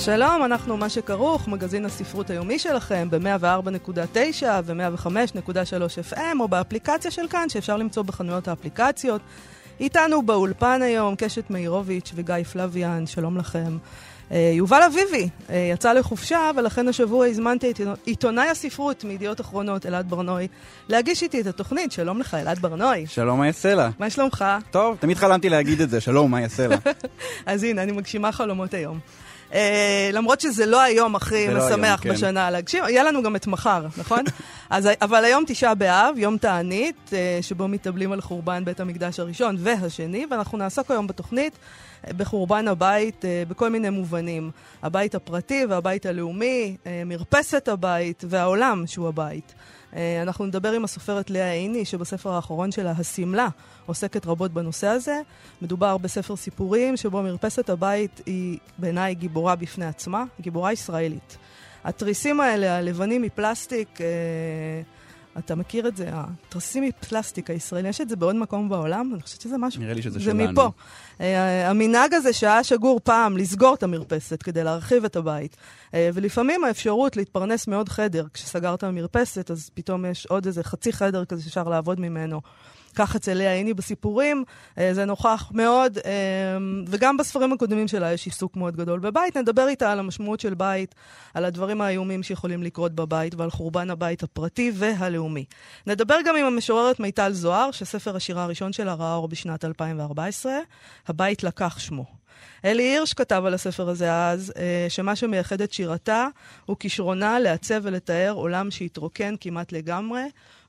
שלום, אנחנו מה שכרוך, מגזין הספרות היומי שלכם ב-104.9 ו-105.3 FM או באפליקציה של כאן שאפשר למצוא בחנויות האפליקציות. איתנו באולפן היום קשת מאירוביץ' וגיא פלוויאן, שלום לכם. אה, יובל אביבי אה, יצא לחופשה, ולכן השבוע הזמנתי את עיתונאי הספרות מידיעות אחרונות, אלעד ברנוי, להגיש איתי את התוכנית. שלום לך, אלעד ברנוי. שלום, יעשה לה? מה שלומך? טוב, תמיד חלמתי להגיד את זה, שלום, יעשה לה? אז הנה, אני מגשימה חלומות היום. Uh, למרות שזה לא היום הכי משמח היום, כן. בשנה להגשים, יהיה לנו גם את מחר, נכון? אז, אבל היום תשעה באב, יום תענית, uh, שבו מתאבלים על חורבן בית המקדש הראשון והשני, ואנחנו נעסוק היום בתוכנית uh, בחורבן הבית uh, בכל מיני מובנים. הבית הפרטי והבית הלאומי, uh, מרפסת הבית והעולם שהוא הבית. אה, אנחנו נדבר עם הסופרת לאה עיני, שבספר האחרון שלה, השמלה, עוסקת רבות בנושא הזה. מדובר בספר סיפורים שבו מרפסת הבית היא בעיניי גיבורה בפני עצמה, גיבורה ישראלית. התריסים האלה, הלבנים מפלסטיק, אה, אתה מכיר את זה, התרסים מפלסטיק הישראלי, יש את זה בעוד מקום בעולם? אני חושבת שזה משהו... נראה לי שזה זה שלנו. זה מפה. אה, המנהג הזה שהיה שגור פעם לסגור את המרפסת כדי להרחיב את הבית, אה, ולפעמים האפשרות להתפרנס מעוד חדר, כשסגרת המרפסת, אז פתאום יש עוד איזה חצי חדר כזה שאפשר לעבוד ממנו. כך אצל לאה עיני בסיפורים, אה, זה נוכח מאוד, אה, וגם בספרים הקודמים שלה יש עיסוק מאוד גדול בבית. נדבר איתה על המשמעות של בית, על הדברים האיומים שיכולים לקרות בבית ועל חורבן הבית הפרטי והלאומי. נדבר גם עם המשוררת מיטל זוהר, שספר השירה הראשון שלה ראה אור בשנת 2014, הבית לקח שמו. אלי הירש כתב על הספר הזה אז, אה, שמה שמייחד את שירתה הוא כישרונה לעצב ולתאר עולם שהתרוקן כמעט לגמרי,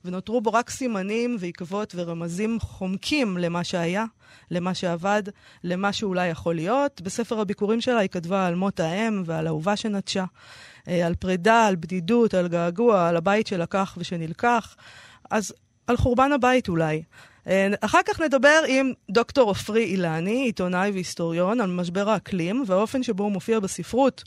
ונותרו בו רק סימנים ועקבות ורמזים חומקים למה שהיה, למה שעבד, למה שאולי יכול להיות. בספר הביקורים שלה היא כתבה על מות האם ועל אהובה שנטשה, אה, על פרידה, על בדידות, על געגוע, על הבית שלקח ושנלקח. אז על חורבן הבית אולי. אה, אחר כך נדבר עם דוקטור עופרי אילני, עיתונאי והיסטוריון, על משבר האקלים והאופן שבו הוא מופיע בספרות.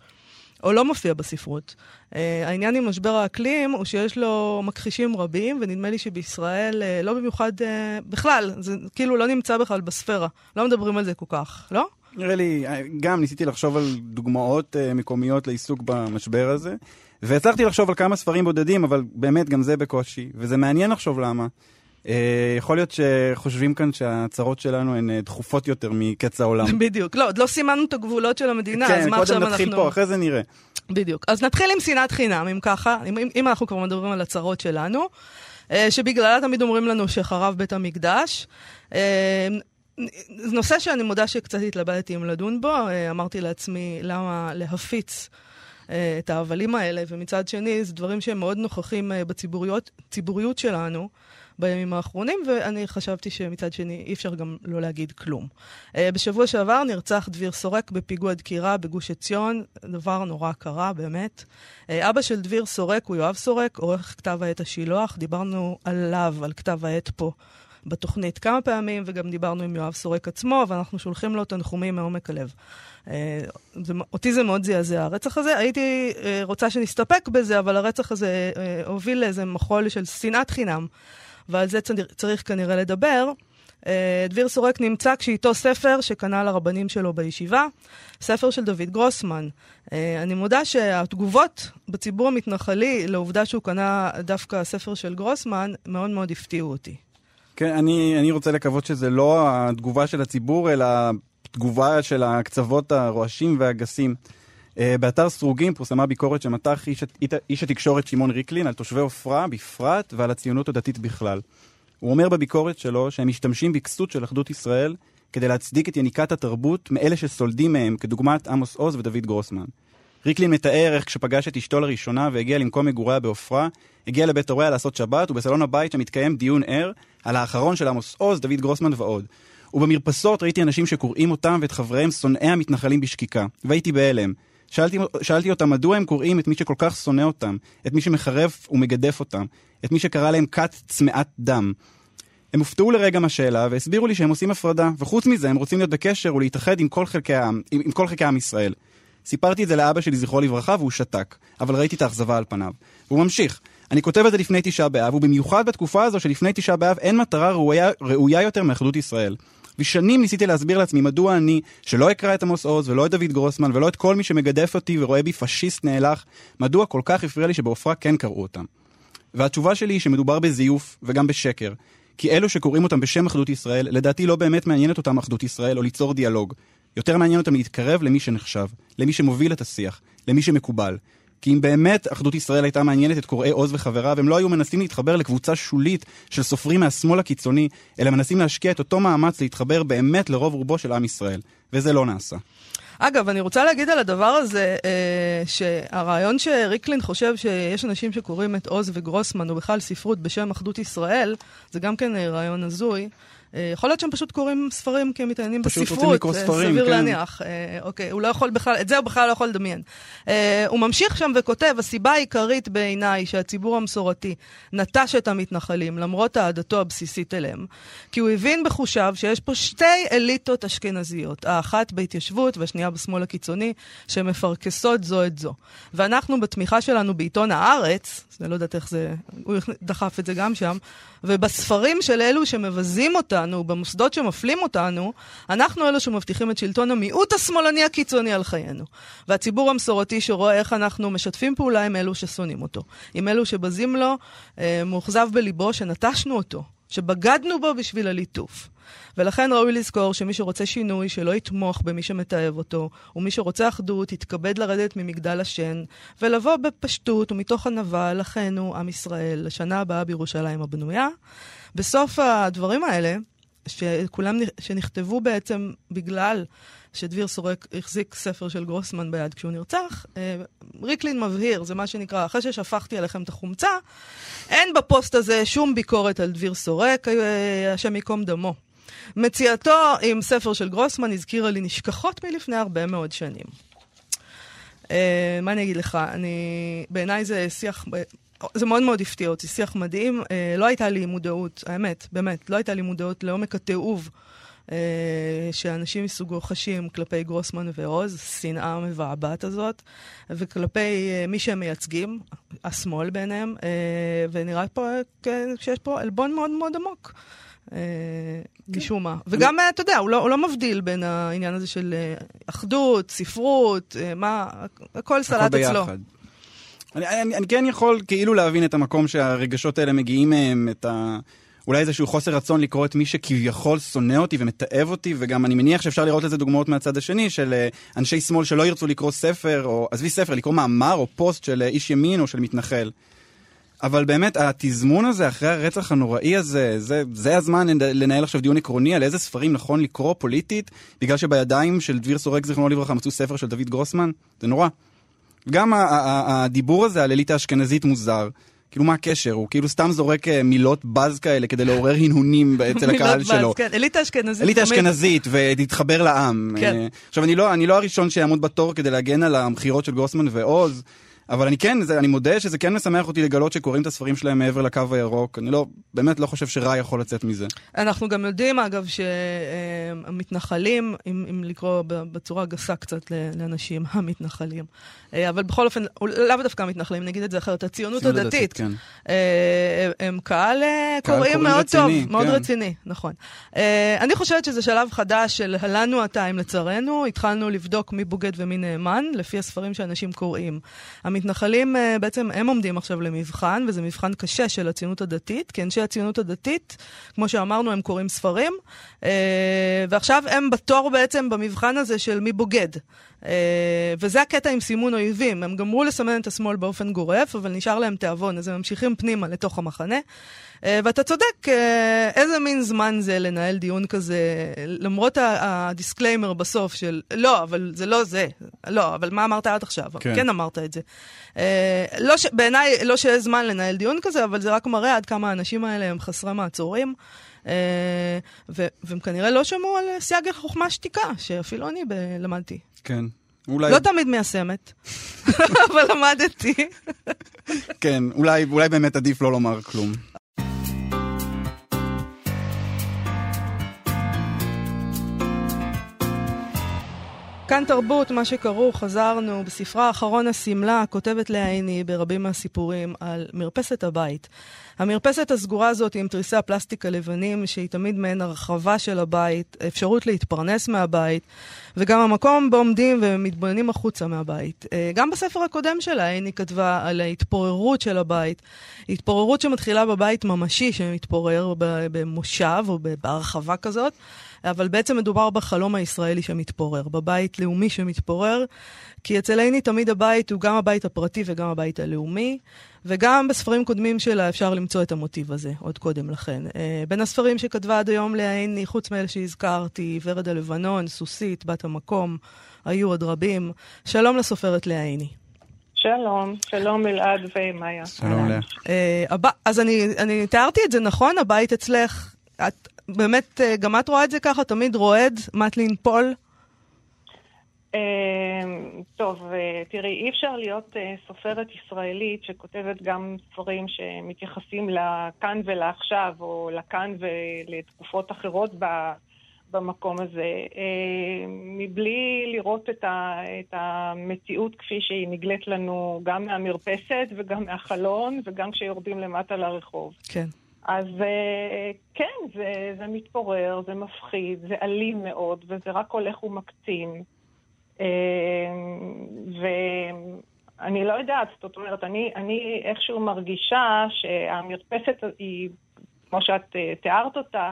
או לא מופיע בספרות. Uh, העניין עם משבר האקלים הוא שיש לו מכחישים רבים, ונדמה לי שבישראל uh, לא במיוחד, uh, בכלל, זה כאילו לא נמצא בכלל בספירה. לא מדברים על זה כל כך, לא? נראה לי, גם ניסיתי לחשוב על דוגמאות uh, מקומיות לעיסוק במשבר הזה, והצלחתי לחשוב על כמה ספרים בודדים, אבל באמת גם זה בקושי, וזה מעניין לחשוב למה. Uh, יכול להיות שחושבים כאן שהצרות שלנו הן uh, דחופות יותר מקץ העולם. בדיוק. לא, עוד לא סימנו את הגבולות של המדינה, כן, אז מה עכשיו אנחנו... כן, קודם נתחיל פה, אחרי זה נראה. בדיוק. אז נתחיל עם שנאת חינם, אם ככה, אם, אם אנחנו כבר מדברים על הצרות שלנו, uh, שבגללה תמיד אומרים לנו שחרב בית המקדש. נושא שאני מודה שקצת התלבטתי אם לדון בו, אמרתי לעצמי, למה להפיץ את ההבלים האלה, ומצד שני, זה דברים שהם מאוד נוכחים בציבוריות שלנו. בימים האחרונים, ואני חשבתי שמצד שני אי אפשר גם לא להגיד כלום. Uh, בשבוע שעבר נרצח דביר סורק בפיגוע דקירה בגוש עציון, דבר נורא קרה, באמת. Uh, אבא של דביר סורק הוא יואב סורק, עורך כתב העת השילוח, דיברנו עליו, על כתב העת פה. בתוכנית כמה פעמים, וגם דיברנו עם יואב סורק עצמו, ואנחנו שולחים לו תנחומים מעומק הלב. Uh, זה, אותי זה מאוד זעזע, הרצח הזה. הייתי רוצה שנסתפק בזה, אבל הרצח הזה הוביל לאיזה מחול של שנאת חינם. ועל זה צריך כנראה לדבר. אה, דביר סורק נמצא כשאיתו ספר שקנה לרבנים שלו בישיבה, ספר של דוד גרוסמן. אה, אני מודה שהתגובות בציבור המתנחלי לעובדה שהוא קנה דווקא ספר של גרוסמן מאוד מאוד הפתיעו אותי. כן, אני, אני רוצה לקוות שזה לא התגובה של הציבור, אלא תגובה של הקצוות הרועשים והגסים. Uh, באתר סרוגים פורסמה ביקורת שמתח איש, איש התקשורת שמעון ריקלין על תושבי עופרה בפרט ועל הציונות הדתית בכלל. הוא אומר בביקורת שלו שהם משתמשים בכסות של אחדות ישראל כדי להצדיק את יניקת התרבות מאלה שסולדים מהם, כדוגמת עמוס עוז ודוד גרוסמן. ריקלין מתאר איך כשפגש את אשתו לראשונה והגיע למקום מגוריה בעופרה, הגיע לבית הוריה לעשות שבת, ובסלון הבית שם דיון ער על האחרון של עמוס עוז, דוד גרוסמן ועוד. ובמרפסות ראיתי אנשים שקוראים אותם ואת חבריהם שונאי המתנחלים בשקיקה, והייתי בהלם. שאלתי, שאלתי אותם מדוע הם קוראים את מי שכל כך שונא אותם, את מי שמחרף ומגדף אותם, את מי שקרא להם כת צמאת דם. הם הופתעו לרגע מהשאלה והסבירו לי שהם עושים הפרדה, וחוץ מזה הם רוצים להיות בקשר ולהתאחד עם כל חלקי העם, עם, עם כל חלקי עם ישראל. סיפרתי את זה לאבא שלי, זכרו לברכה, והוא שתק, אבל ראיתי את האכזבה על פניו. והוא ממשיך, אני כותב את זה לפני תשעה באב, ובמיוחד בתקופה הזו שלפני תשעה באב אין מטרה ראויה, ראויה יותר מאחדות ישראל. ושנים ניסיתי להסביר לעצמי מדוע אני, שלא אקרא את עמוס עוז ולא את דוד גרוסמן ולא את כל מי שמגדף אותי ורואה בי פשיסט נאלח, מדוע כל כך הפריע לי שבעופרה כן קראו אותם. והתשובה שלי היא שמדובר בזיוף וגם בשקר. כי אלו שקוראים אותם בשם אחדות ישראל, לדעתי לא באמת מעניינת אותם אחדות ישראל או ליצור דיאלוג. יותר מעניין אותם להתקרב למי שנחשב, למי שמוביל את השיח, למי שמקובל. כי אם באמת אחדות ישראל הייתה מעניינת את קוראי עוז וחבריו, הם לא היו מנסים להתחבר לקבוצה שולית של סופרים מהשמאל הקיצוני, אלא מנסים להשקיע את אותו מאמץ להתחבר באמת לרוב רובו של עם ישראל. וזה לא נעשה. אגב, אני רוצה להגיד על הדבר הזה, אה, שהרעיון שריקלין חושב שיש אנשים שקוראים את עוז וגרוסמן, או בכלל ספרות בשם אחדות ישראל, זה גם כן אה, רעיון הזוי. אה, יכול להיות שהם פשוט קוראים ספרים כי הם מתעניינים בספרות. פשוט רוצים לקרוא ספרים, סביר כן. להניח. אה, אוקיי, הוא לא יכול בכלל, את זה הוא בכלל לא יכול לדמיין. אה, הוא ממשיך שם וכותב, הסיבה העיקרית בעיניי שהציבור המסורתי נטש את המתנחלים, למרות אהדתו הבסיסית אליהם, כי הוא הבין בחושיו שיש פה שתי אליטות אשכנזיות, האחת בהתיישבות והשנייה בשמאל הקיצוני, שמפרכסות זו את זו. ואנחנו בתמיכה שלנו בעיתון הארץ, אני לא יודעת איך זה, הוא דחף את זה גם שם, ובספרים של אלו שמבזים אותנו, במוסדות שמפלים אותנו, אנחנו אלו שמבטיחים את שלטון המיעוט השמאלני הקיצוני על חיינו. והציבור המסורתי שרואה איך אנחנו משתפים פעולה עם אלו ששונאים אותו, עם אלו שבזים לו, אה, מאוכזב בליבו שנטשנו אותו, שבגדנו בו בשביל הליטוף. ולכן ראוי לזכור שמי שרוצה שינוי, שלא יתמוך במי שמתעב אותו, ומי שרוצה אחדות, יתכבד לרדת ממגדל השן, ולבוא בפשטות ומתוך ענווה לאחינו, עם ישראל, לשנה הבאה בירושלים הבנויה. בסוף הדברים האלה, שכולם, שנכתבו בעצם בגלל שדביר סורק החזיק ספר של גרוסמן ביד כשהוא נרצח, אה, ריקלין מבהיר, זה מה שנקרא, אחרי ששפכתי עליכם את החומצה, אין בפוסט הזה שום ביקורת על דביר סורק, אה, השם ייקום דמו. מציאתו עם ספר של גרוסמן הזכירה לי נשכחות מלפני הרבה מאוד שנים. Uh, מה אני אגיד לך? אני... בעיניי זה שיח... זה מאוד מאוד הפתיע אותי, שיח מדהים. Uh, לא הייתה לי מודעות, האמת, באמת, לא הייתה לי מודעות לעומק התיעוב uh, שאנשים מסוגו חשים כלפי גרוסמן ועוז, שנאה מבעבעת הזאת, וכלפי uh, מי שהם מייצגים, השמאל ביניהם, uh, ונראה פה uh, שיש פה עלבון מאוד מאוד עמוק. אה, משום מה. וגם, אה, אתה יודע, הוא לא, הוא לא מבדיל בין העניין הזה של אה, אחדות, ספרות, מה, הכל סלט אצלו. אני, אני, אני כן יכול כאילו להבין את המקום שהרגשות האלה מגיעים מהם, את ה... אולי איזשהו חוסר רצון לקרוא את מי שכביכול שונא אותי ומתעב אותי, וגם אני מניח שאפשר לראות לזה דוגמאות מהצד השני, של אנשי שמאל שלא ירצו לקרוא ספר, או עזבי ספר, לקרוא מאמר או פוסט של איש ימין או של מתנחל. אבל באמת, התזמון הזה, אחרי הרצח הנוראי הזה, זה, זה הזמן לנהל עכשיו דיון עקרוני על איזה ספרים נכון לקרוא פוליטית, בגלל שבידיים של דביר סורק, זיכרונו לברכה, מצאו ספר של דוד גרוסמן? זה נורא. גם הדיבור הזה על אליטה אשכנזית מוזר. כאילו מה הקשר? הוא כאילו סתם זורק אה, מילות בז כאלה כדי לעורר הנהונים אצל הקהל שלו. מילות כן, אליטה אשכנזית. אליטה אשכנזית, ותתחבר לעם. כן. אה, עכשיו, אני לא, אני לא הראשון שיעמוד בתור כדי להגן על המכירות של גרוסמן ועוז. אבל אני כן, זה, אני מודה שזה כן משמח אותי לגלות שקוראים את הספרים שלהם מעבר לקו הירוק. אני לא, באמת לא חושב שרע יכול לצאת מזה. אנחנו גם יודעים, אגב, שהמתנחלים, אם, אם לקרוא בצורה גסה קצת לאנשים, המתנחלים, אה, אבל בכל אופן, לאו דווקא המתנחלים, נגיד את זה אחרת, הציונות הדתית, כן. אה, הם קהל, אה, קהל קוראים מאוד רציני, טוב, מאוד כן. רציני, נכון. אני חושבת שזה שלב חדש של הלנו הטיים לצערנו, התחלנו לבדוק מי בוגד ומי נאמן, לפי הספרים שאנשים קוראים. המתנחלים בעצם, הם עומדים עכשיו למבחן, וזה מבחן קשה של הציונות הדתית, כי אנשי הציונות הדתית, כמו שאמרנו, הם קוראים ספרים, ועכשיו הם בתור בעצם במבחן הזה של מי בוגד. וזה הקטע עם סימון אויבים. הם גמרו לסמן את השמאל באופן גורף, אבל נשאר להם תיאבון, אז הם ממשיכים פנימה לתוך המחנה. ואתה צודק, איזה מין זמן זה לנהל דיון כזה, למרות ה disclaimer בסוף של לא, אבל זה לא זה. לא, אבל מה אמרת עד עכשיו? כן, כן אמרת את זה. לא ש... בעיניי, לא שיש זמן לנהל דיון כזה, אבל זה רק מראה עד כמה האנשים האלה הם חסרי מעצורים. והם כנראה לא שמעו על סייג החוכמה שתיקה, שאפילו אני למדתי. כן. אולי... לא תמיד מיישמת, אבל למדתי. כן, אולי, אולי באמת עדיף לא לומר כלום. כאן תרבות, מה שכרוך, חזרנו. בספרה האחרון השמלה כותבת לאה עיני ברבים מהסיפורים על מרפסת הבית. המרפסת הסגורה הזאת עם תריסי הפלסטיק הלבנים, שהיא תמיד מעין הרחבה של הבית, אפשרות להתפרנס מהבית, וגם המקום בו עומדים ומתבוננים החוצה מהבית. אה, גם בספר הקודם שלה, עיני כתבה על ההתפוררות של הבית. התפוררות שמתחילה בבית ממשי שמתפורר במושב או בהרחבה כזאת. אבל בעצם מדובר בחלום הישראלי שמתפורר, בבית לאומי שמתפורר, כי אצל עיני תמיד הבית הוא גם הבית הפרטי וגם הבית הלאומי, וגם בספרים קודמים שלה אפשר למצוא את המוטיב הזה, עוד קודם לכן. Uh, בין הספרים שכתבה עד היום לעיני, חוץ מאלה שהזכרתי, ורד הלבנון, סוסית, בת המקום, היו עוד רבים. שלום לסופרת לאה עיני. שלום, שלום אלעד ומאיה. שלום לאה. Uh, אז אני, אני תיארתי את זה נכון? הבית אצלך, את באמת, אה, גם את רואה את זה ככה? תמיד רועד? מת לנפול? אמ, טוב, אה, תראי, אי אפשר להיות אה, סופרת ישראלית שכותבת גם ספרים שמתייחסים לכאן ולעכשיו, או לכאן ולתקופות אחרות במקום הזה, מבלי לראות את, המציאות כפי שהיא נגלית לנו גם מהמרפסת וגם מהחלון וגם כשיורדים למטה לרחוב. כן. אז אה, כן, זה, זה מתפורר, זה מפחיד, זה אלים מאוד, וזה רק הולך ומקצין. אה, ואני לא יודעת, זאת אומרת, אני, אני איכשהו מרגישה שהמרפסת היא, כמו שאת אה, תיארת אותה,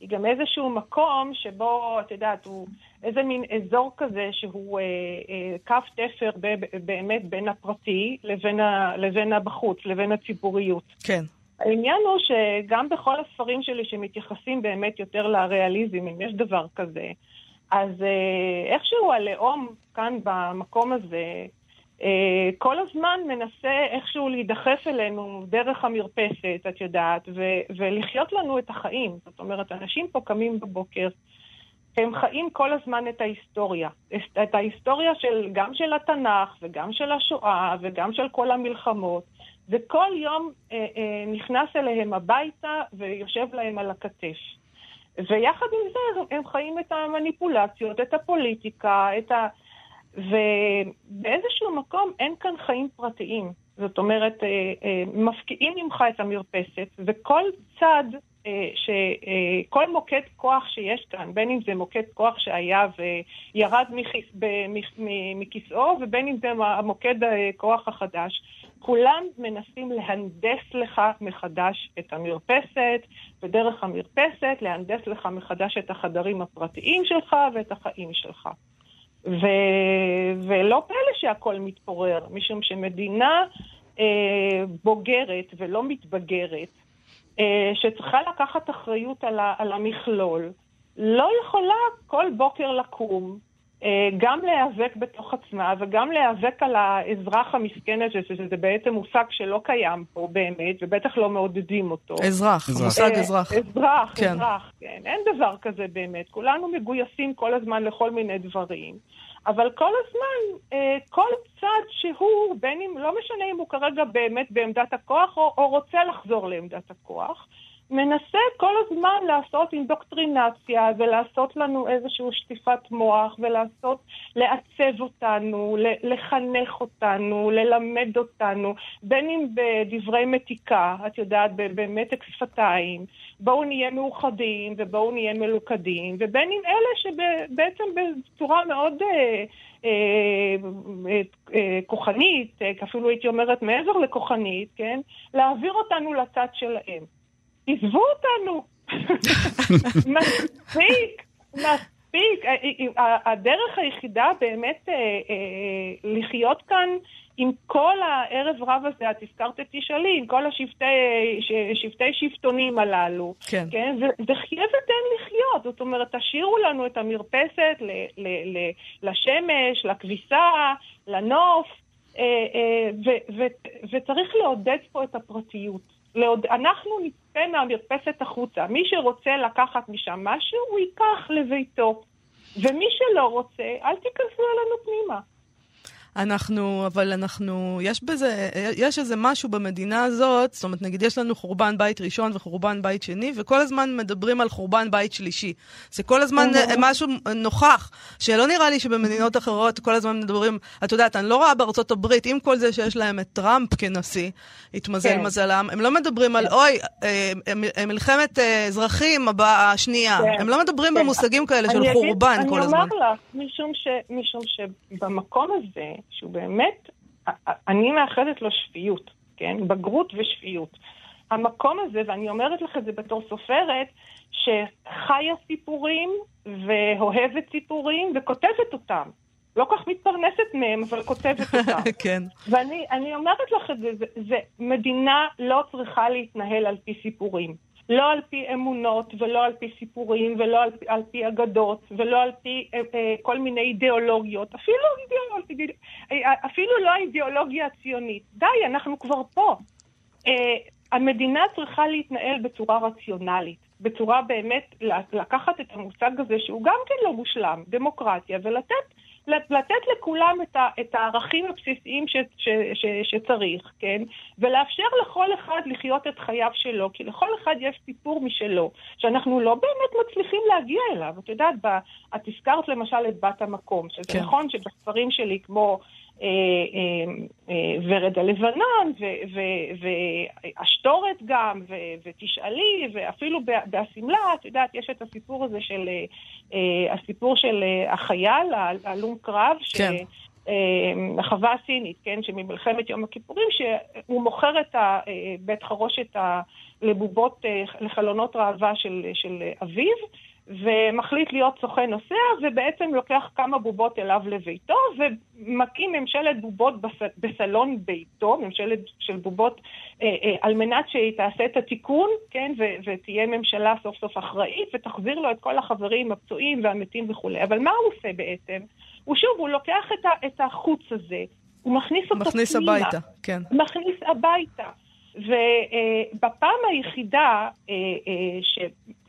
היא גם איזשהו מקום שבו, את יודעת, הוא איזה מין אזור כזה שהוא אה, אה, קו תפר ב, באמת בין הפרטי לבין, ה, לבין הבחוץ, לבין הציבוריות. כן. העניין הוא שגם בכל הספרים שלי שמתייחסים באמת יותר לריאליזם, אם יש דבר כזה, אז אה, איכשהו הלאום כאן במקום הזה, אה, כל הזמן מנסה איכשהו להידחף אלינו דרך המרפסת, את יודעת, ו- ולחיות לנו את החיים. זאת אומרת, אנשים פה קמים בבוקר, הם חיים כל הזמן את ההיסטוריה. את ההיסטוריה של, גם של התנ"ך וגם של השואה וגם של כל המלחמות. וכל יום אה, אה, נכנס אליהם הביתה ויושב להם על הכתף. ויחד עם זה הם חיים את המניפולציות, את הפוליטיקה, את ה... ובאיזשהו מקום אין כאן חיים פרטיים. זאת אומרת, אה, אה, מפקיעים ממך את המרפסת, וכל צד אה, שכל מוקד כוח שיש כאן, בין אם זה מוקד כוח שהיה וירד מכיסאו, ובין אם זה המוקד כוח החדש, כולם מנסים להנדס לך מחדש את המרפסת, ודרך המרפסת להנדס לך מחדש את החדרים הפרטיים שלך ואת החיים שלך. ו... ולא פלא שהכל מתפורר, משום שמדינה אה, בוגרת ולא מתבגרת, אה, שצריכה לקחת אחריות על, ה... על המכלול, לא יכולה כל בוקר לקום גם להיאבק בתוך עצמה וגם להיאבק על האזרח המסכן הזה, שזה בעצם מושג שלא קיים פה באמת, ובטח לא מעודדים אותו. אזרח, אזרח. מושג אה, אזרח. אזרח, כן. אזרח, כן. אין דבר כזה באמת. כולנו מגויסים כל הזמן לכל מיני דברים. אבל כל הזמן, אה, כל צד שהוא, בין אם, לא משנה אם הוא כרגע באמת בעמדת הכוח או, או רוצה לחזור לעמדת הכוח, מנסה כל הזמן לעשות אינדוקטרינציה ולעשות לנו איזושהי שטיפת מוח ולעשות, לעצב אותנו, לחנך אותנו, ללמד אותנו, בין אם בדברי מתיקה, את יודעת, במתק שפתיים, בואו נהיה מאוחדים ובואו נהיה מלוכדים, ובין אם אלה שבעצם בצורה מאוד... אה, אה, אה, כוחנית, אפילו הייתי אומרת מעבר לכוחנית, כן? להעביר אותנו לצד שלהם. עזבו אותנו. מספיק, מספיק. הדרך היחידה באמת אה, אה, לחיות כאן עם כל הערב רב הזה, את הזכרת את תשאלי, עם כל השבטי שבטונים הללו. כן. כן? וחיה ותן לחיות. זאת אומרת, תשאירו לנו את המרפסת ל, ל, ל, לשמש, לכביסה, לנוף, אה, ו, ו, וצריך לעודד פה את הפרטיות. לעוד, אנחנו נצא מהמרפסת החוצה. מי שרוצה לקחת משם משהו, הוא ייקח לביתו. ומי שלא רוצה, אל תיכנסו אלינו פנימה. אנחנו, אבל אנחנו, יש בזה, יש איזה משהו במדינה הזאת, זאת אומרת, נגיד יש לנו חורבן בית ראשון וחורבן בית שני, וכל הזמן מדברים על חורבן בית שלישי. זה כל הזמן אוקיי. משהו נוכח, שלא נראה לי שבמדינות אחרות כל הזמן מדברים, את יודעת, אני לא רואה בארצות הברית, עם כל זה שיש להם את טראמפ כנשיא, התמזל כן. מזלם, הם לא מדברים על, אוי, אה, אה, מלחמת אה, אזרחים הבאה, השנייה. כן. הם לא מדברים כן. במושגים כאלה של חורבן כל הזמן. אני אומר לך, משום, ש, משום שבמקום הזה, שהוא באמת, אני מאחדת לו שפיות, כן? בגרות ושפיות. המקום הזה, ואני אומרת לך את זה בתור סופרת, שחיה סיפורים ואוהבת סיפורים וכותבת אותם. לא כך מתפרנסת מהם, אבל כותבת אותם. כן. ואני אני אומרת לך את זה, זה, זה, מדינה לא צריכה להתנהל על פי סיפורים. לא על פי אמונות, ולא על פי סיפורים, ולא על, על פי אגדות, ולא על פי אה, אה, כל מיני אידיאולוגיות, אפילו, אידיאולוגיה, אה, אפילו לא האידיאולוגיה הציונית. די, אנחנו כבר פה. אה, המדינה צריכה להתנהל בצורה רציונלית, בצורה באמת לקחת את המושג הזה שהוא גם כן לא מושלם, דמוקרטיה, ולתת לתת לכולם את, ה, את הערכים הבסיסיים ש, ש, ש, שצריך, כן? ולאפשר לכל אחד לחיות את חייו שלו, כי לכל אחד יש סיפור משלו, שאנחנו לא באמת מצליחים להגיע אליו. את יודעת, ב, את הזכרת למשל את בת המקום, שזה כן. כן. נכון שבספרים שלי כמו... אה, אה, אה, ורד הלבנון, והשטורת גם, ותשאלי, ואפילו ב- בשמלה, את יודעת, יש את הסיפור הזה של, הסיפור של החייל, הלום קרב, כן. החווה הסינית, כן, שממלחמת יום הכיפורים, שהוא מוכר את בית חרושת לבובות, לחלונות ראווה של, של אביו, ומחליט להיות סוכן נוסע, ובעצם לוקח כמה בובות אליו לביתו, ומקים ממשלת בובות בס... בסלון ביתו, ממשלת של בובות, אה, אה, על מנת שהיא תעשה את התיקון, כן, ו... ותהיה ממשלה סוף סוף אחראית, ותחזיר לו את כל החברים הפצועים והמתים וכולי. אבל מה הוא עושה בעצם? הוא שוב, הוא לוקח את, ה... את החוץ הזה, הוא מכניס אותו מכניס פנימה. הביתה, כן. מכניס הביתה. ובפעם היחידה,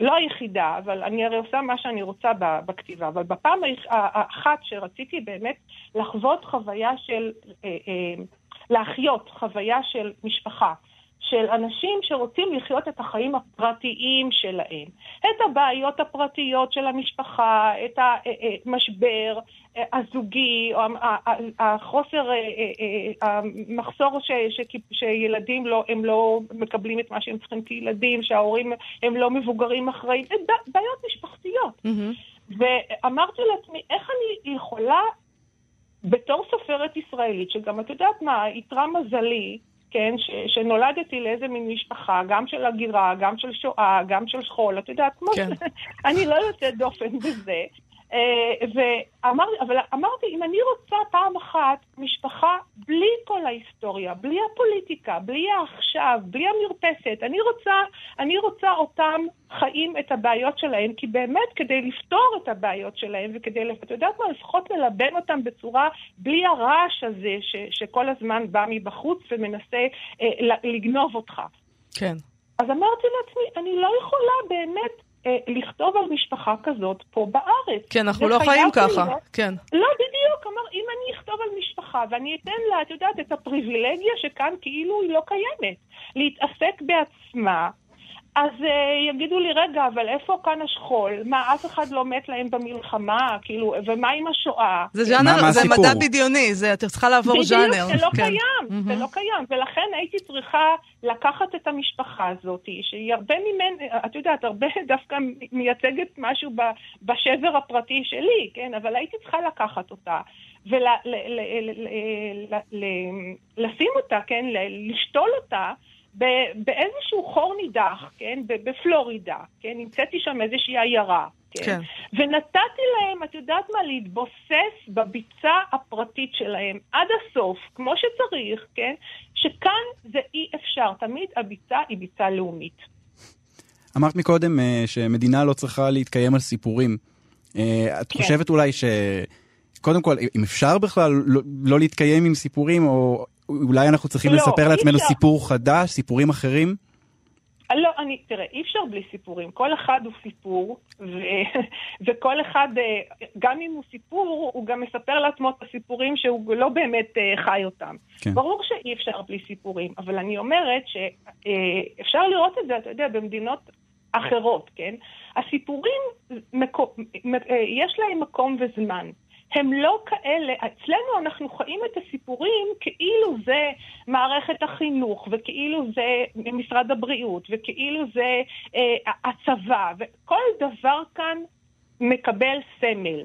שלא היחידה, אבל אני הרי עושה מה שאני רוצה בכתיבה, אבל בפעם האחת שרציתי באמת לחוות חוויה של, אה, אה, להחיות חוויה של משפחה. של אנשים שרוצים לחיות את החיים הפרטיים שלהם. את הבעיות הפרטיות של המשפחה, את המשבר אה, הזוגי, או ה- ה- החוסר, אה, אה, אה, המחסור ש, ש, שילדים לא, הם לא מקבלים את מה שהם צריכים כילדים, שההורים הם לא מבוגרים אחראים, בעיות משפחתיות. מהמם. ואמרתי לעצמי, איך אני יכולה, בתור סופרת ישראלית, שגם את יודעת מה, איתרע מזלי, כן, ש, שנולדתי לאיזה מין משפחה, גם של הגירה, גם של שואה, גם של שכול, את יודעת, כן. אני לא יוצאת דופן בזה. אה, ואמר, אבל אמרתי, אם אני רוצה פעם אחת משפחה בלי כל ההיסטוריה, בלי הפוליטיקה, בלי העכשיו, בלי המרפסת, אני רוצה, אני רוצה אותם חיים את הבעיות שלהם, כי באמת כדי לפתור את הבעיות שלהם וכדי, את יודעת מה, לפחות ללבן אותם בצורה, בלי הרעש הזה ש, שכל הזמן בא מבחוץ ומנסה אה, לגנוב אותך. כן. אז אמרתי לעצמי, אני לא יכולה באמת לכתוב על משפחה כזאת פה בארץ. כן, אנחנו לא חיים ככה. להיות- כן. לא, בדיוק, אמר, אם אני אכתוב על משפחה ואני אתן לה, את יודעת, את הפריבילגיה שכאן כאילו היא לא קיימת, להתעסק בעצמה, אז uh, יגידו לי, רגע, אבל איפה כאן השכול? מה, אף אחד לא מת להם במלחמה? כאילו, ומה עם השואה? זה ז'אנר, מה זה הסיפור? מדע בדיוני, זה, את צריכה לעבור ז'אנר. בדיוק, זה לא כן. קיים, זה לא קיים, ולכן הייתי צריכה לקחת את המשפחה הזאת, שהיא הרבה ממנה, את יודעת, הרבה דווקא מייצגת משהו ב- בשבר הפרטי שלי, כן, אבל הייתי צריכה לקחת אותה. ולשים אותה, כן, ל- לשתול אותה באיזשהו חור נידח, כן, בפלורידה, כן, נמצאתי שם איזושהי עיירה, כן, כן. ונתתי להם, את יודעת מה, להתבוסס בביצה הפרטית שלהם עד הסוף, כמו שצריך, כן, שכאן זה אי אפשר, תמיד הביצה היא ביצה לאומית. אמרת מקודם אה, שמדינה לא צריכה להתקיים על סיפורים. אה, את כן. חושבת אולי ש... קודם כל, אם אפשר בכלל לא, לא להתקיים עם סיפורים, או אולי אנחנו צריכים לא, לספר לעצמנו אפשר. סיפור חדש, סיפורים אחרים? לא, אני, תראה, אי אפשר בלי סיפורים. כל אחד הוא סיפור, ו, וכל אחד, אה, גם אם הוא סיפור, הוא גם מספר לעצמו את הסיפורים שהוא לא באמת אה, חי אותם. כן. ברור שאי אפשר בלי סיפורים, אבל אני אומרת שאפשר לראות את זה, אתה יודע, במדינות אחרות, כן? הסיפורים, מקו, יש להם מקום וזמן. הם לא כאלה, אצלנו אנחנו חיים את הסיפורים כאילו זה מערכת החינוך, וכאילו זה משרד הבריאות, וכאילו זה אה, הצבא, וכל דבר כאן מקבל סמל.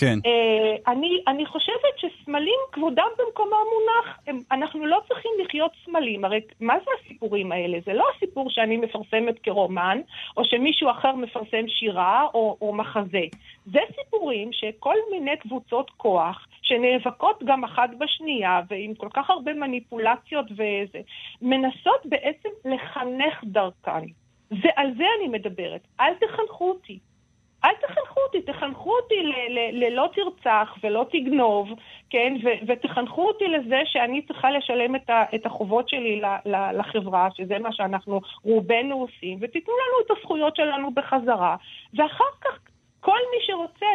כן. Uh, אני, אני חושבת שסמלים כבודם במקומו מונח, הם, אנחנו לא צריכים לחיות סמלים, הרי מה זה הסיפורים האלה? זה לא הסיפור שאני מפרסמת כרומן, או שמישהו אחר מפרסם שירה או, או מחזה. זה סיפורים שכל מיני קבוצות כוח, שנאבקות גם אחת בשנייה, ועם כל כך הרבה מניפולציות וזה, מנסות בעצם לחנך דרכן. זה, על זה אני מדברת. אל תחנכו אותי. אל תחנכו אותי, תחנכו אותי ללא תרצח ולא תגנוב, כן? ותחנכו אותי לזה שאני צריכה לשלם את, את החובות שלי לחברה, שזה מה שאנחנו רובנו עושים, ותיתנו לנו את הזכויות שלנו בחזרה. ואחר כך כל מי שרוצה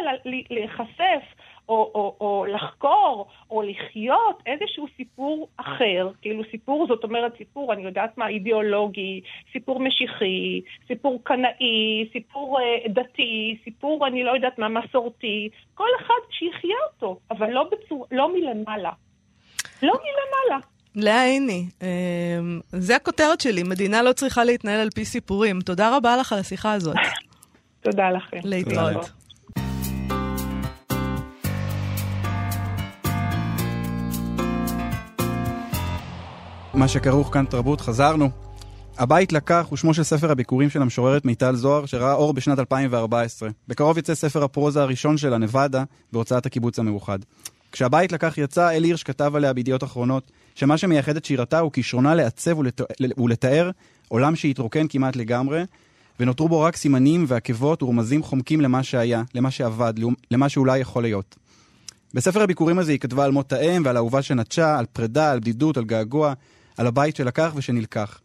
להיחשף או, או, או לחקור, או לחיות איזשהו סיפור אחר, כאילו סיפור, זאת אומרת סיפור, אני יודעת מה, אידיאולוגי, סיפור משיחי, סיפור קנאי, סיפור אה, דתי, סיפור, אני לא יודעת מה, מסורתי, כל אחד שיחיה אותו, אבל לא, בצור, לא מלמעלה. לא מלמעלה. לאה עיני, אמ, זה הכותרת שלי, מדינה לא צריכה להתנהל על פי סיפורים. תודה רבה לך על השיחה הזאת. תודה לכם. להתראות. מה שכרוך כאן תרבות, חזרנו. הבית לקח הוא שמו של ספר הביקורים של המשוררת מיטל זוהר, שראה אור בשנת 2014. בקרוב יצא ספר הפרוזה הראשון שלה, נבדה, בהוצאת הקיבוץ המאוחד. כשהבית לקח יצא, אלי הירש כתב עליה בידיעות אחרונות, שמה שמייחד את שירתה הוא כישרונה לעצב ולת... ולתאר עולם שהתרוקן כמעט לגמרי, ונותרו בו רק סימנים ועקבות ורמזים חומקים למה שהיה, למה שעבד, למה שאולי יכול להיות. בספר הביקורים הזה היא כתבה על מות האם ועל אהובה שנטשה, על פרידה, על בדידות, על געגוע, על הבית שלקח ושנלקח.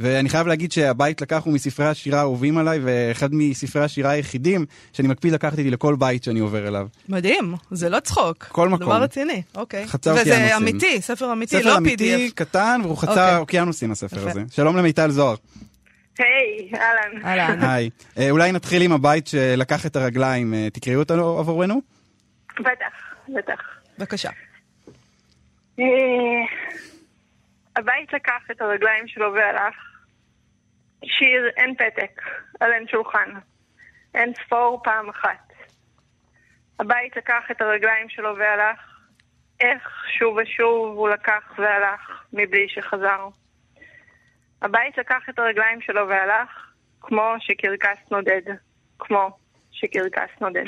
ואני חייב להגיד שהבית לקח הוא מספרי השירה האהובים עליי, ואחד מספרי השירה היחידים שאני מקפיד לקחת איתי לכל בית שאני עובר אליו. מדהים, זה לא צחוק. כל מקום. דבר רציני, אוקיי. חצה וזה אוקיינוסים. אמיתי, ספר אמיתי, ספר לא אמיתי, PDF. קטן, והוא חצה אוקיי. אוקיינוסים הספר יפה. הזה. שלום למיטל זוהר. היי, אהלן. אהלן. היי. אה, אולי נתחיל עם הבית שלקח את הרגליים. אה, תקראי אותו עבורנו? בטח, בטח. בבקשה. הבית לקח את הרגליים שלו והלך. שיר אין פתק, על אין שולחן. אין ספור פעם אחת. הבית לקח את הרגליים שלו והלך. איך שוב ושוב הוא לקח והלך מבלי שחזר. הבית לקח את הרגליים שלו והלך, כמו שקרקס נודד. כמו שקרקס נודד.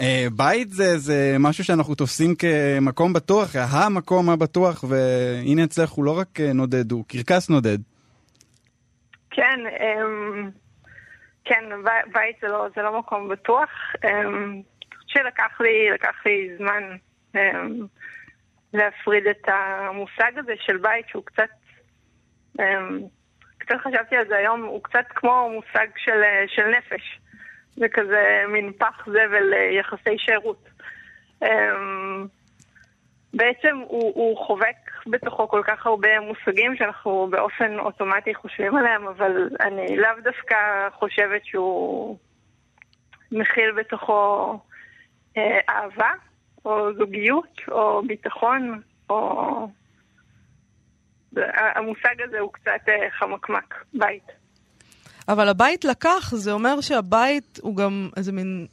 אה, בית זה, זה משהו שאנחנו תופסים כמקום בטוח, המקום הבטוח, והנה אצלך הוא לא רק אה, נודד, הוא קרקס נודד. כן, אמ, כן, בית זה לא, זה לא מקום בטוח. אמ, שלקח לי, לקח לי זמן אמ, להפריד את המושג הזה של בית שהוא קצת, קצת חשבתי על זה היום, הוא קצת כמו מושג של, של נפש. זה כזה מין פח זבל אה, יחסי שירות. אמ, בעצם הוא, הוא חובק בתוכו כל כך הרבה מושגים שאנחנו באופן אוטומטי חושבים עליהם, אבל אני לאו דווקא חושבת שהוא מכיל בתוכו אה, אהבה, או זוגיות, או ביטחון, או... המושג הזה הוא קצת אה, חמקמק, בית. אבל הבית לקח, זה אומר שהבית הוא גם איזה מין,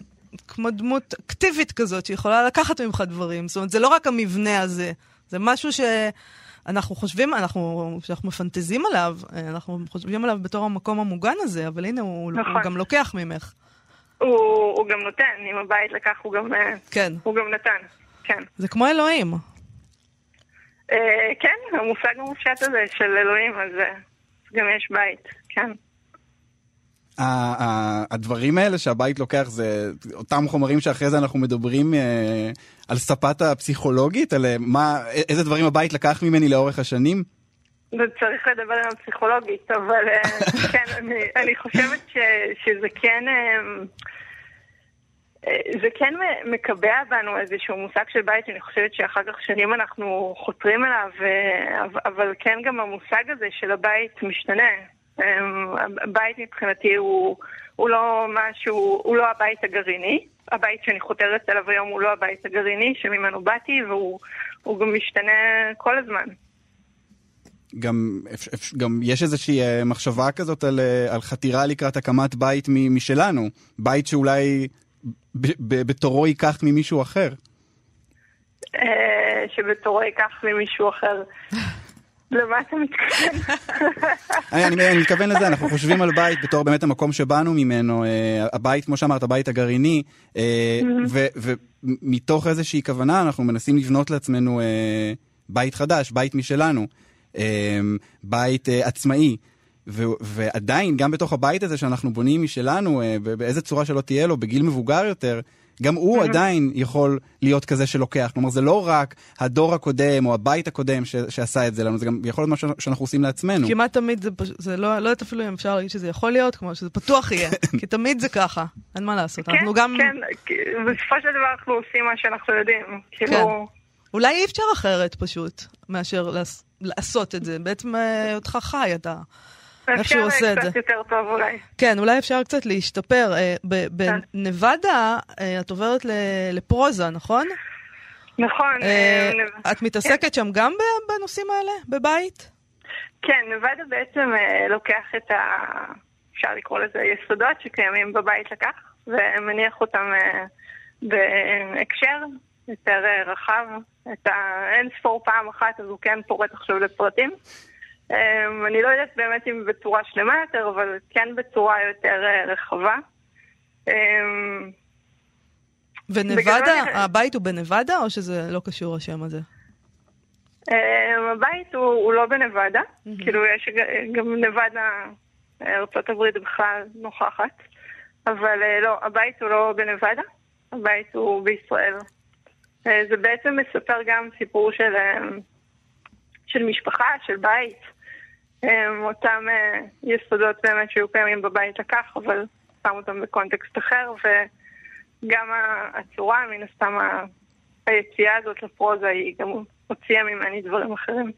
כמו דמות אקטיבית כזאת, שיכולה לקחת ממך דברים. זאת אומרת, זה לא רק המבנה הזה, זה משהו שאנחנו חושבים, אנחנו, שאנחנו מפנטזים עליו, אנחנו חושבים עליו בתור המקום המוגן הזה, אבל הנה, הוא, נכון. הוא גם לוקח ממך. הוא, הוא גם נותן, אם הבית לקח הוא גם, כן. הוא גם נתן, כן. זה כמו אלוהים. אה, כן, המושג המופשט הזה של אלוהים, אז אה, גם יש בית, כן. הדברים האלה שהבית לוקח זה אותם חומרים שאחרי זה אנחנו מדברים אה, על ספת הפסיכולוגית, על אה, מה, איזה דברים הבית לקח ממני לאורך השנים. צריך לדבר עם הפסיכולוגית, אבל אה, כן, אני, אני חושבת ש, שזה כן... אה, זה כן מקבע בנו איזשהו מושג של בית, שאני חושבת שאחר כך שנים אנחנו חותרים אליו, אבל כן גם המושג הזה של הבית משתנה. הבית מבחינתי הוא, הוא לא משהו, הוא לא הבית הגרעיני. הבית שאני חותרת אליו היום הוא לא הבית הגרעיני שממנו באתי, והוא גם משתנה כל הזמן. גם, גם יש איזושהי אה, מחשבה כזאת על, אה, על חתירה לקראת הקמת בית משלנו, בית שאולי בתורו ייקח ממישהו אחר. אה, שבתורו ייקח ממישהו אחר. למה אתה מתכוון? אני מתכוון לזה, אנחנו חושבים על בית בתור באמת המקום שבאנו ממנו, הבית, כמו שאמרת, הבית הגרעיני, ומתוך איזושהי כוונה אנחנו מנסים לבנות לעצמנו בית חדש, בית משלנו. בית אה, עצמאי. ו- ועדיין, גם בתוך הבית הזה שאנחנו בונים משלנו, אה, באיזה צורה שלא תהיה לו, בגיל מבוגר יותר, גם הוא mm-hmm. עדיין יכול להיות כזה שלוקח. כלומר, זה לא רק הדור הקודם או הבית הקודם ש- שעשה את זה לנו, זה גם יכול להיות משהו שאנחנו עושים לעצמנו. כמעט תמיד זה, פש... זה לא, לא יודעת אפילו אם אפשר להגיד שזה יכול להיות, כמו שזה פתוח יהיה, כי תמיד זה ככה, אין מה לעשות. כן, אנחנו גם... כן, בסופו של דבר אנחנו עושים מה שאנחנו יודעים. כאילו... כן. אולי אי אפשר אחרת פשוט, מאשר לעשות את זה. בעצם אה, אותך חי, אתה... איך שהוא עושה את זה. אפשר קצת יותר טוב אולי. כן, אולי אפשר קצת להשתפר. אה. בנבדה אה, את עוברת לפרוזה, נכון? נכון. את מתעסקת. שם גם בנושאים האלה, בבית? כן, נבדה בעצם לוקח את ה... אפשר לקרוא לזה יסודות שקיימים בבית לקח, ומניח אותם בהקשר יותר רחב, את האין ספור פעם אחת, אז הוא כן פורט עכשיו לפרטים. אמ, אני לא יודעת באמת אם בצורה שלמה יותר, אבל כן בצורה יותר אה, רחבה. אמ, ונבדה, הבית הוא בנבדה או שזה לא קשור השם הזה? אמ, הבית הוא, הוא לא בנבדה, mm-hmm. כאילו יש גם נבדה, ארצות הברית בכלל נוכחת, אבל אה, לא, הבית הוא לא בנבדה, הבית הוא בישראל. אה, זה בעצם מספר גם סיפור של, אה, של משפחה, של בית. אה, אותם יסודות באמת שהיו קיימים בבית לקח, אבל שם אותם בקונטקסט אחר, וגם הצורה, מן הסתם היציאה הזאת לפרוזה, היא גם הוציאה ממני דברים אחרים.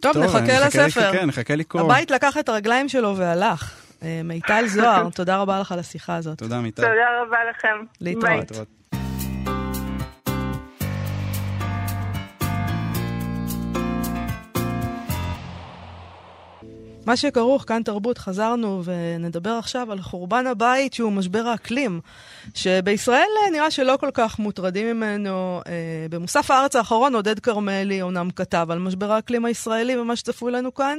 טוב, טוב נחכה לספר. כן, נחכה לקרוא. הבית לקח את הרגליים שלו והלך. מיטל זוהר, תודה רבה לך על השיחה הזאת. תודה, מיטל. תודה רבה לכם. להתראות. מה שכרוך, כאן תרבות, חזרנו ונדבר עכשיו על חורבן הבית שהוא משבר האקלים, שבישראל אה, נראה שלא כל כך מוטרדים ממנו. אה, במוסף הארץ האחרון עודד כרמלי אומנם כתב על משבר האקלים הישראלי ומה שצפוי לנו כאן.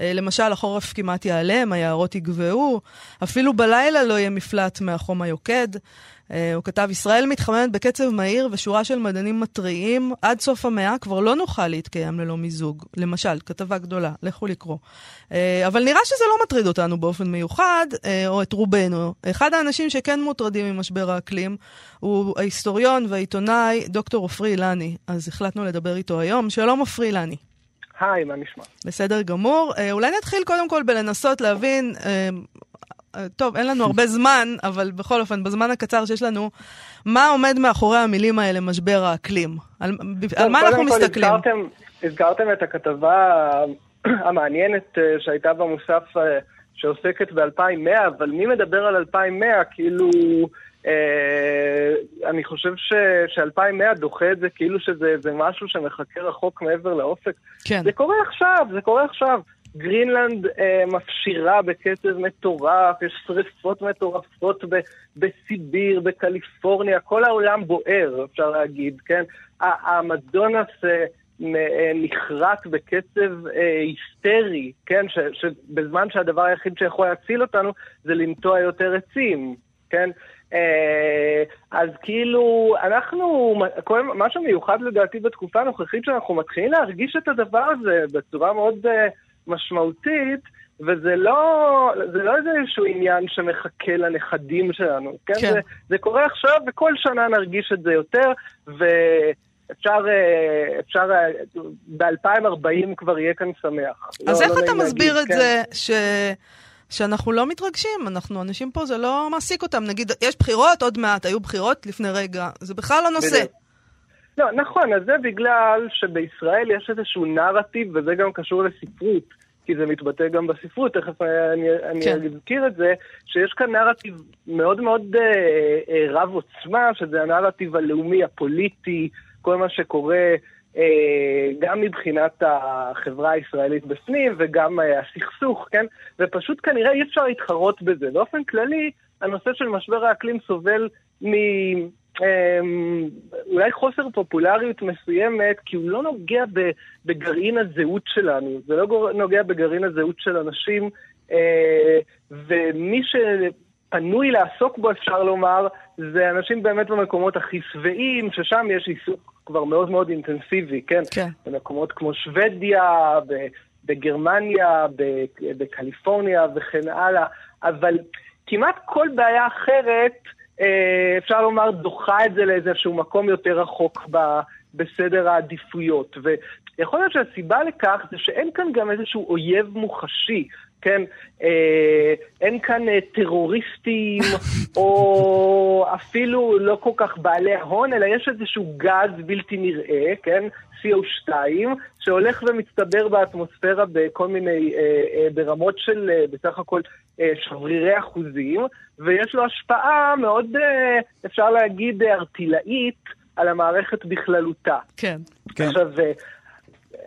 אה, למשל, החורף כמעט ייעלם, היערות יגבהו, אפילו בלילה לא יהיה מפלט מהחום היוקד. אה, הוא כתב, ישראל מתחממת בקצב מהיר ושורה של מדענים מתריעים, עד סוף המאה כבר לא נוכל להתקיים ללא מיזוג. למשל, כתבה גדולה, לכו לקרוא. אה, אבל נראה שזה לא מטריד אותנו באופן מיוחד, או את רובנו. אחד האנשים שכן מוטרדים ממשבר האקלים הוא ההיסטוריון והעיתונאי דוקטור עופרי אילני. אז החלטנו לדבר איתו היום. שלום עופרי אילני. היי, מה נשמע? בסדר גמור. אולי נתחיל קודם כל בלנסות להבין אה, טוב, אין לנו הרבה זמן, אבל בכל אופן, בזמן הקצר שיש לנו, מה עומד מאחורי המילים האלה, משבר האקלים? על, על מה אנחנו מסתכלים? הזכרתם, הזכרתם את הכתבה המעניינת אה, שהייתה במוסף אה, שעוסקת ב-2100, אבל מי מדבר על 2100? כאילו, אה, אני חושב ש-2100 דוחה את זה כאילו שזה משהו שמחכה רחוק מעבר לאופק. כן. זה קורה עכשיו, זה קורה עכשיו. גרינלנד אה, מפשירה בקצב מטורף, יש שריפות מטורפות ב- בסיביר, בקליפורניה, כל העולם בוער, אפשר להגיד, כן? האמזונס אה, אה, נחרט בקצב אה, היסטרי, כן? ש- שבזמן שהדבר היחיד שיכול להציל אותנו זה לנטוע יותר עצים, כן? אה, אז כאילו, אנחנו, כל, משהו מיוחד לדעתי בתקופה הנוכחית שאנחנו מתחילים להרגיש את הדבר הזה בצורה מאוד... אה, משמעותית, וזה לא, לא איזשהו עניין שמחכה לנכדים שלנו, כן? כן. זה, זה קורה עכשיו, וכל שנה נרגיש את זה יותר, ו... אפשר, אה, אפשר, אה, ב-2040 כבר יהיה כאן שמח. אז לא, איך לא אתה מסביר להגיד, את כן. זה ש... שאנחנו לא מתרגשים? אנחנו, אנשים פה, זה לא מעסיק אותם. נגיד, יש בחירות, עוד מעט, היו בחירות לפני רגע, זה בכלל לא נושא. לא, נכון, אז זה בגלל שבישראל יש איזשהו נרטיב, וזה גם קשור לספרות, כי זה מתבטא גם בספרות, תכף אני, אני כן. אזכיר את זה, שיש כאן נרטיב מאוד מאוד אה, אה, רב עוצמה, שזה הנרטיב הלאומי, הפוליטי, כל מה שקורה גם מבחינת החברה הישראלית בפנים וגם אה, הסכסוך, כן? ופשוט כנראה אי אפשר להתחרות בזה. באופן כללי, הנושא של משבר האקלים סובל מ... אמ, אולי חוסר פופולריות מסוימת, כי הוא לא נוגע בגרעין הזהות שלנו, זה לא נוגע בגרעין הזהות של אנשים, אה, ומי שפנוי לעסוק בו, אפשר לומר, זה אנשים באמת במקומות הכי שבעים, ששם יש עיסוק כבר מאוד מאוד אינטנסיבי, כן? כן. במקומות כמו שוודיה, בגרמניה, בקליפורניה וכן הלאה, אבל כמעט כל בעיה אחרת, אה, אפשר לומר, דוחה את זה לאיזשהו מקום יותר רחוק ב- בסדר העדיפויות. ויכול להיות שהסיבה לכך זה שאין כאן גם איזשהו אויב מוחשי. כן, אה, אין כאן אה, טרוריסטים, או אפילו לא כל כך בעלי ההון, אלא יש איזשהו גז בלתי נראה, כן, CO2, שהולך ומצטבר באטמוספירה בכל מיני, אה, אה, ברמות של אה, בסך הכל אה, שברירי אחוזים, ויש לו השפעה מאוד, אה, אפשר להגיד, אה, ארטילאית על המערכת בכללותה. כן. כן. עכשיו, אה,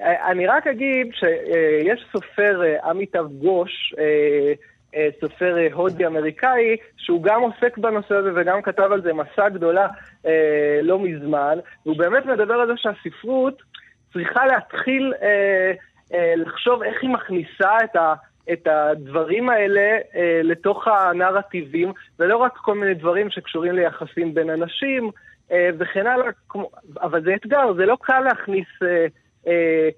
אני רק אגיד שיש סופר, עמיטב גוש, סופר אה, הודי אמריקאי, שהוא גם עוסק בנושא הזה וגם כתב על זה מסע גדולה אה, לא מזמן, והוא באמת מדבר על זה שהספרות צריכה להתחיל אה, אה, לחשוב איך היא מכניסה את ה... את הדברים האלה אה, לתוך הנרטיבים, ולא רק כל מיני דברים שקשורים ליחסים בין אנשים אה, וכן הלאה, כמו, אבל זה אתגר, זה לא קל להכניס אה,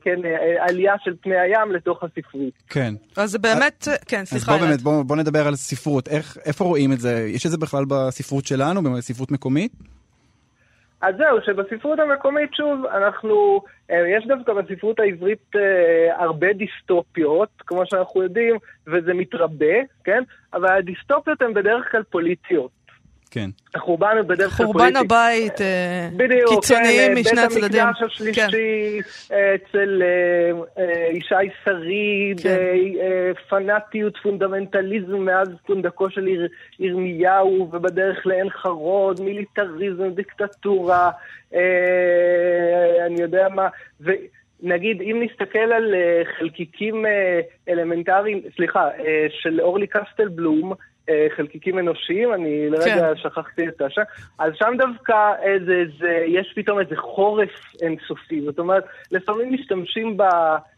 כן, אה, עלייה של פני הים לתוך הספרות. כן. אז זה באמת, כן, אז סליחה. בוא אלעד. באמת, בוא, בוא נדבר על ספרות. איך, איפה רואים את זה? יש את זה בכלל בספרות שלנו, בספרות מקומית? אז זהו, שבספרות המקומית, שוב, אנחנו, אה, יש דווקא בספרות העברית אה, הרבה דיסטופיות, כמו שאנחנו יודעים, וזה מתרבה, כן? אבל הדיסטופיות הן בדרך כלל פוליטיות. כן. החורבן הוא בדרך כלל חורבן פוליטי. הבית, אה, בדיוק, קיצוניים כן, משני הצדדים. בית המקדש השלישי אה, אצל אה, אה, ישי שריד, כן. אה, אה, פנאטיות, פונדמנטליזם מאז פונדקו של יר- ירמיהו, ובדרך לעין חרוד, מיליטריזם, דיקטטורה, אה, אני יודע מה, ונגיד, אם נסתכל על אה, חלקיקים אה, אלמנטריים, סליחה, אה, של אורלי קסטלבלום, אה, חלקיקים אנושיים, אני לרגע כן. שכחתי את השם, אז שם דווקא איזה, איזה, יש פתאום איזה חורף אינסופי, זאת אומרת, לפעמים משתמשים ב...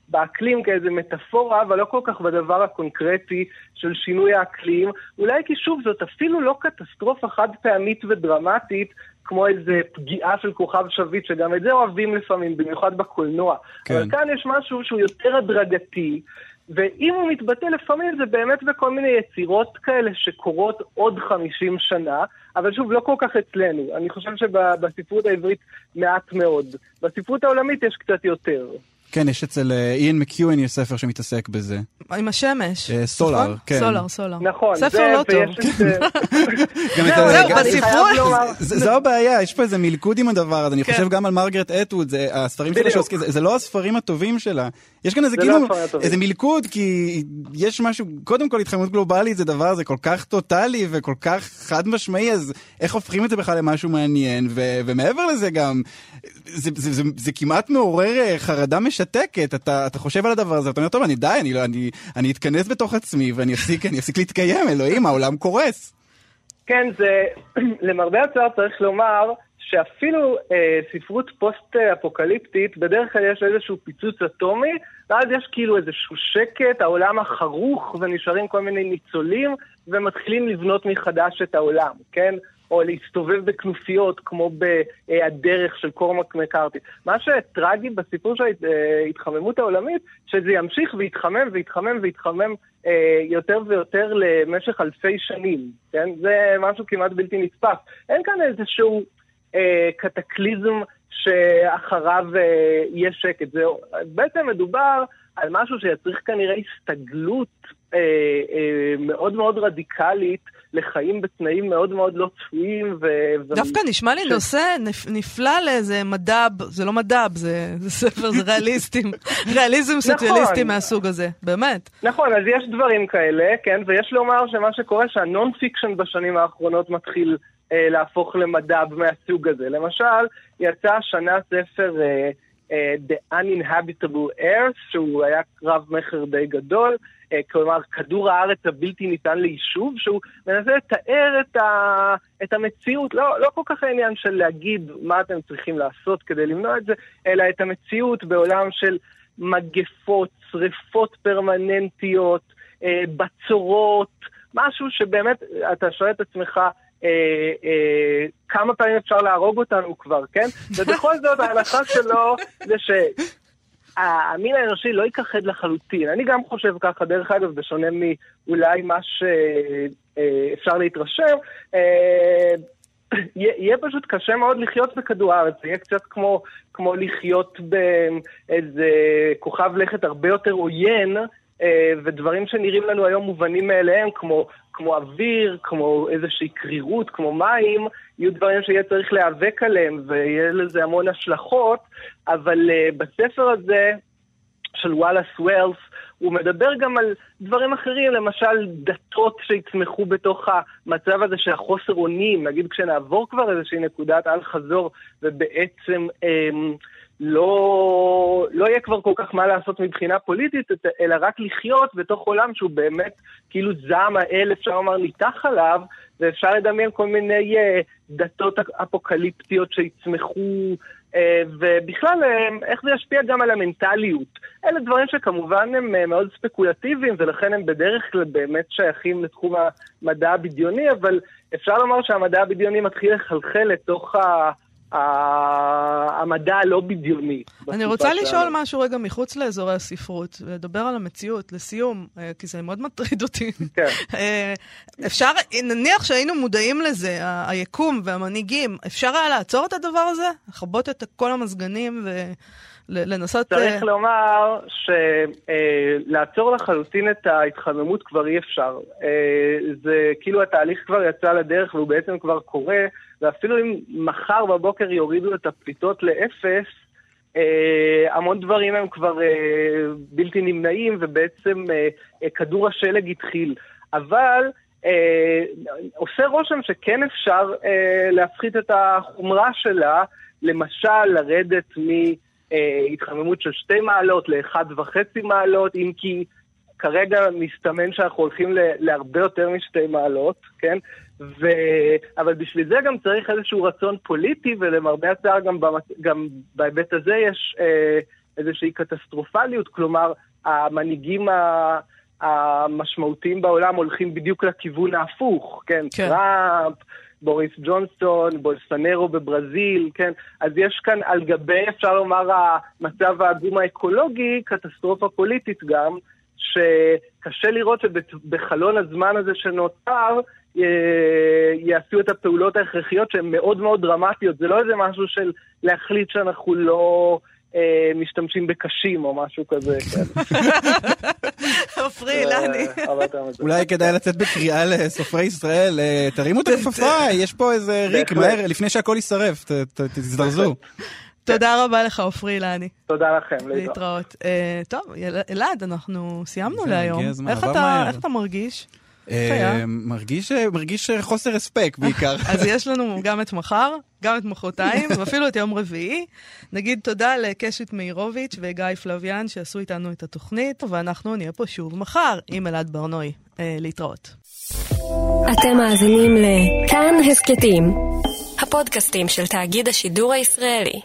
באקלים כאיזה מטאפורה, אבל לא כל כך בדבר הקונקרטי של שינוי האקלים. אולי כי שוב, זאת אפילו לא קטסטרופה חד פעמית ודרמטית, כמו איזה פגיעה של כוכב שביט, שגם את זה אוהבים לפעמים, במיוחד בקולנוע. כן. אבל כאן יש משהו שהוא יותר הדרגתי, ואם הוא מתבטא לפעמים זה באמת בכל מיני יצירות כאלה שקורות עוד 50 שנה, אבל שוב, לא כל כך אצלנו. אני חושב שבספרות העברית מעט מאוד. בספרות העולמית יש קצת יותר. כן, יש אצל אה, איין מקיואן יש ספר שמתעסק בזה. עם השמש. אה, סולר? כן. סולר, סולר. נכון, ספר לא טוב. את זהו, בספרות- זו הבעיה, יש פה איזה מלכוד עם הדבר הזה, אני כן. חושב גם על מרגרט אטווד, הספרים שלה. שעוסקים, זה לא הספרים הטובים שלה. יש כאן איזה זה לא כאילו. איזה מלכוד, כי יש משהו, קודם כל התחממות גלובלית זה דבר, זה כל כך טוטאלי וכל כך חד משמעי, אז איך הופכים את זה בכלל למשהו מעניין, ומעבר לזה גם, זה, כמעט מעורר אה, חרדה משתקת, אתה, אתה חושב על הדבר הזה, אתה אומר, טוב, אני די, אני, לא, אני, אני אתכנס בתוך עצמי ואני אפסיק, אני אפסיק להתקיים, אלוהים, העולם קורס. כן, זה, למרבה הצער צריך לומר שאפילו אה, ספרות פוסט-אפוקליפטית, בדרך כלל יש איזשהו פיצוץ אטומי, ואז יש כאילו איזשהו שקט, העולם החרוך, ונשארים כל מיני ניצולים, ומתחילים לבנות מחדש את העולם, כן? או להסתובב בכנופיות, כמו ב"הדרך" של קורמק מקארתי. מה שטרגי בסיפור של אה, ההתחממות העולמית, שזה ימשיך ויתחמם ויתחמם ויתחמם אה, יותר ויותר למשך אלפי שנים, כן? זה משהו כמעט בלתי נתפס. אין כאן איזשהו אה, קטקליזם שאחריו אה, יהיה שקט. זה בעצם מדובר על משהו שיצריך כנראה הסתגלות אה, אה, מאוד מאוד רדיקלית לחיים בתנאים מאוד מאוד לא צפויים. ו- דווקא נשמע לי ש- נושא נפ- נפלא לאיזה מד"ב, זה לא מד"ב, זה, זה ספר, זה ריאליסטים, ריאליזם סוציאליסטי מהסוג הזה, באמת. נכון, אז יש דברים כאלה, כן, ויש לומר שמה שקורה שה non-fiction בשנים האחרונות מתחיל אה, להפוך למדע מהסוג הזה. למשל, יצא השנה ספר אה, The Uninhabitable Earth, שהוא היה קרב מכר די גדול, אה, כלומר כדור הארץ הבלתי ניתן ליישוב, שהוא מנסה לתאר את, ה, את המציאות, לא, לא כל כך העניין של להגיד מה אתם צריכים לעשות כדי למנוע את זה, אלא את המציאות בעולם של מגפות, שריפות פרמננטיות, אה, בצורות, משהו שבאמת אתה שואל את עצמך, אה, אה, כמה פעמים אפשר להרוג אותנו כבר, כן? ובכל זאת ההנחה שלו זה שהמין האנושי לא ייכחד לחלוטין. אני גם חושב ככה, דרך אגב, בשונה מאולי מה שאפשר להתרשם, אה, יהיה יהיה פשוט קשה מאוד לחיות בכדור הארץ, זה יהיה קצת כמו, כמו לחיות באיזה כוכב לכת הרבה יותר עוין, אה, ודברים שנראים לנו היום מובנים מאליהם, כמו, כמו אוויר, כמו איזושהי קרירות, כמו מים, יהיו דברים שיהיה צריך להיאבק עליהם, ויהיה לזה המון השלכות, אבל uh, בספר הזה, של וואלאס ווילס, הוא מדבר גם על דברים אחרים, למשל דתות שיצמחו בתוך המצב הזה של החוסר אונים, נגיד כשנעבור כבר איזושהי נקודת אל חזור, ובעצם אמ, לא, לא יהיה כבר כל כך מה לעשות מבחינה פוליטית, אלא רק לחיות בתוך עולם שהוא באמת כאילו זעם האל, אפשר לומר, ניתח עליו, ואפשר לדמיין כל מיני uh, דתות אפוקליפטיות שיצמחו, uh, ובכלל, uh, איך זה ישפיע גם על המנטליות. אלה דברים שכמובן הם מאוד ספקולטיביים, ולכן הם בדרך כלל באמת שייכים לתחום המדע הבדיוני, אבל אפשר לומר שהמדע הבדיוני מתחיל לחלחל לתוך ה... המדע הלא בדיוני. אני רוצה לשאול משהו רגע מחוץ לאזורי הספרות, ולדבר על המציאות, לסיום, אה, כי זה מאוד מטריד אותי. כן. אה, אפשר, נניח שהיינו מודעים לזה, היקום והמנהיגים, אפשר היה לעצור את הדבר הזה? לכבות את כל המזגנים ולנסות... צריך לומר שלעצור לחלוטין את ההתחממות כבר אי אפשר. זה כאילו התהליך כבר יצא לדרך והוא בעצם כבר קורה. ואפילו אם מחר בבוקר יורידו את הפליטות לאפס, אה, המון דברים הם כבר אה, בלתי נמנעים, ובעצם אה, אה, כדור השלג התחיל. אבל אה, עושה רושם שכן אפשר אה, להפחית את החומרה שלה, למשל לרדת מהתחממות של שתי מעלות לאחד וחצי מעלות, אם כי כרגע מסתמן שאנחנו הולכים להרבה יותר משתי מעלות, כן? ו... אבל בשביל זה גם צריך איזשהו רצון פוליטי, ולמרבה הצער גם, במת... גם בהיבט הזה יש אה, איזושהי קטסטרופליות, כלומר, המנהיגים ה... המשמעותיים בעולם הולכים בדיוק לכיוון ההפוך, כן? כן. טראמפ, בוריס ג'ונסון, בולסנרו בברזיל, כן? אז יש כאן על גבי, אפשר לומר, המצב העגום האקולוגי, קטסטרופה פוליטית גם, שקשה לראות שבחלון הזמן הזה שנותר, יעשו את הפעולות ההכרחיות שהן מאוד מאוד דרמטיות. זה לא איזה משהו של להחליט שאנחנו לא אה, משתמשים בקשים או משהו כזה. עופרי אילני. אולי כדאי לצאת בקריאה לסופרי ישראל, אה, תרימו את הכפפה, יש פה איזה ריק, מהר, לפני שהכל יישרף, תזדרזו. תודה רבה לך, עופרי אילני. תודה לכם, להתראות. טוב, אלעד, אנחנו סיימנו להיום. איך אתה מרגיש? מרגיש, מרגיש חוסר הספק בעיקר. אז יש לנו גם את מחר, גם את מחרתיים, ואפילו את יום רביעי. נגיד תודה לקשת מאירוביץ' וגיא פלוויאן שעשו איתנו את התוכנית, ואנחנו נהיה פה שוב מחר עם אלעד ברנוי. אה, להתראות. אתם מאזינים לכאן הסכתים, הפודקאסטים של תאגיד השידור הישראלי.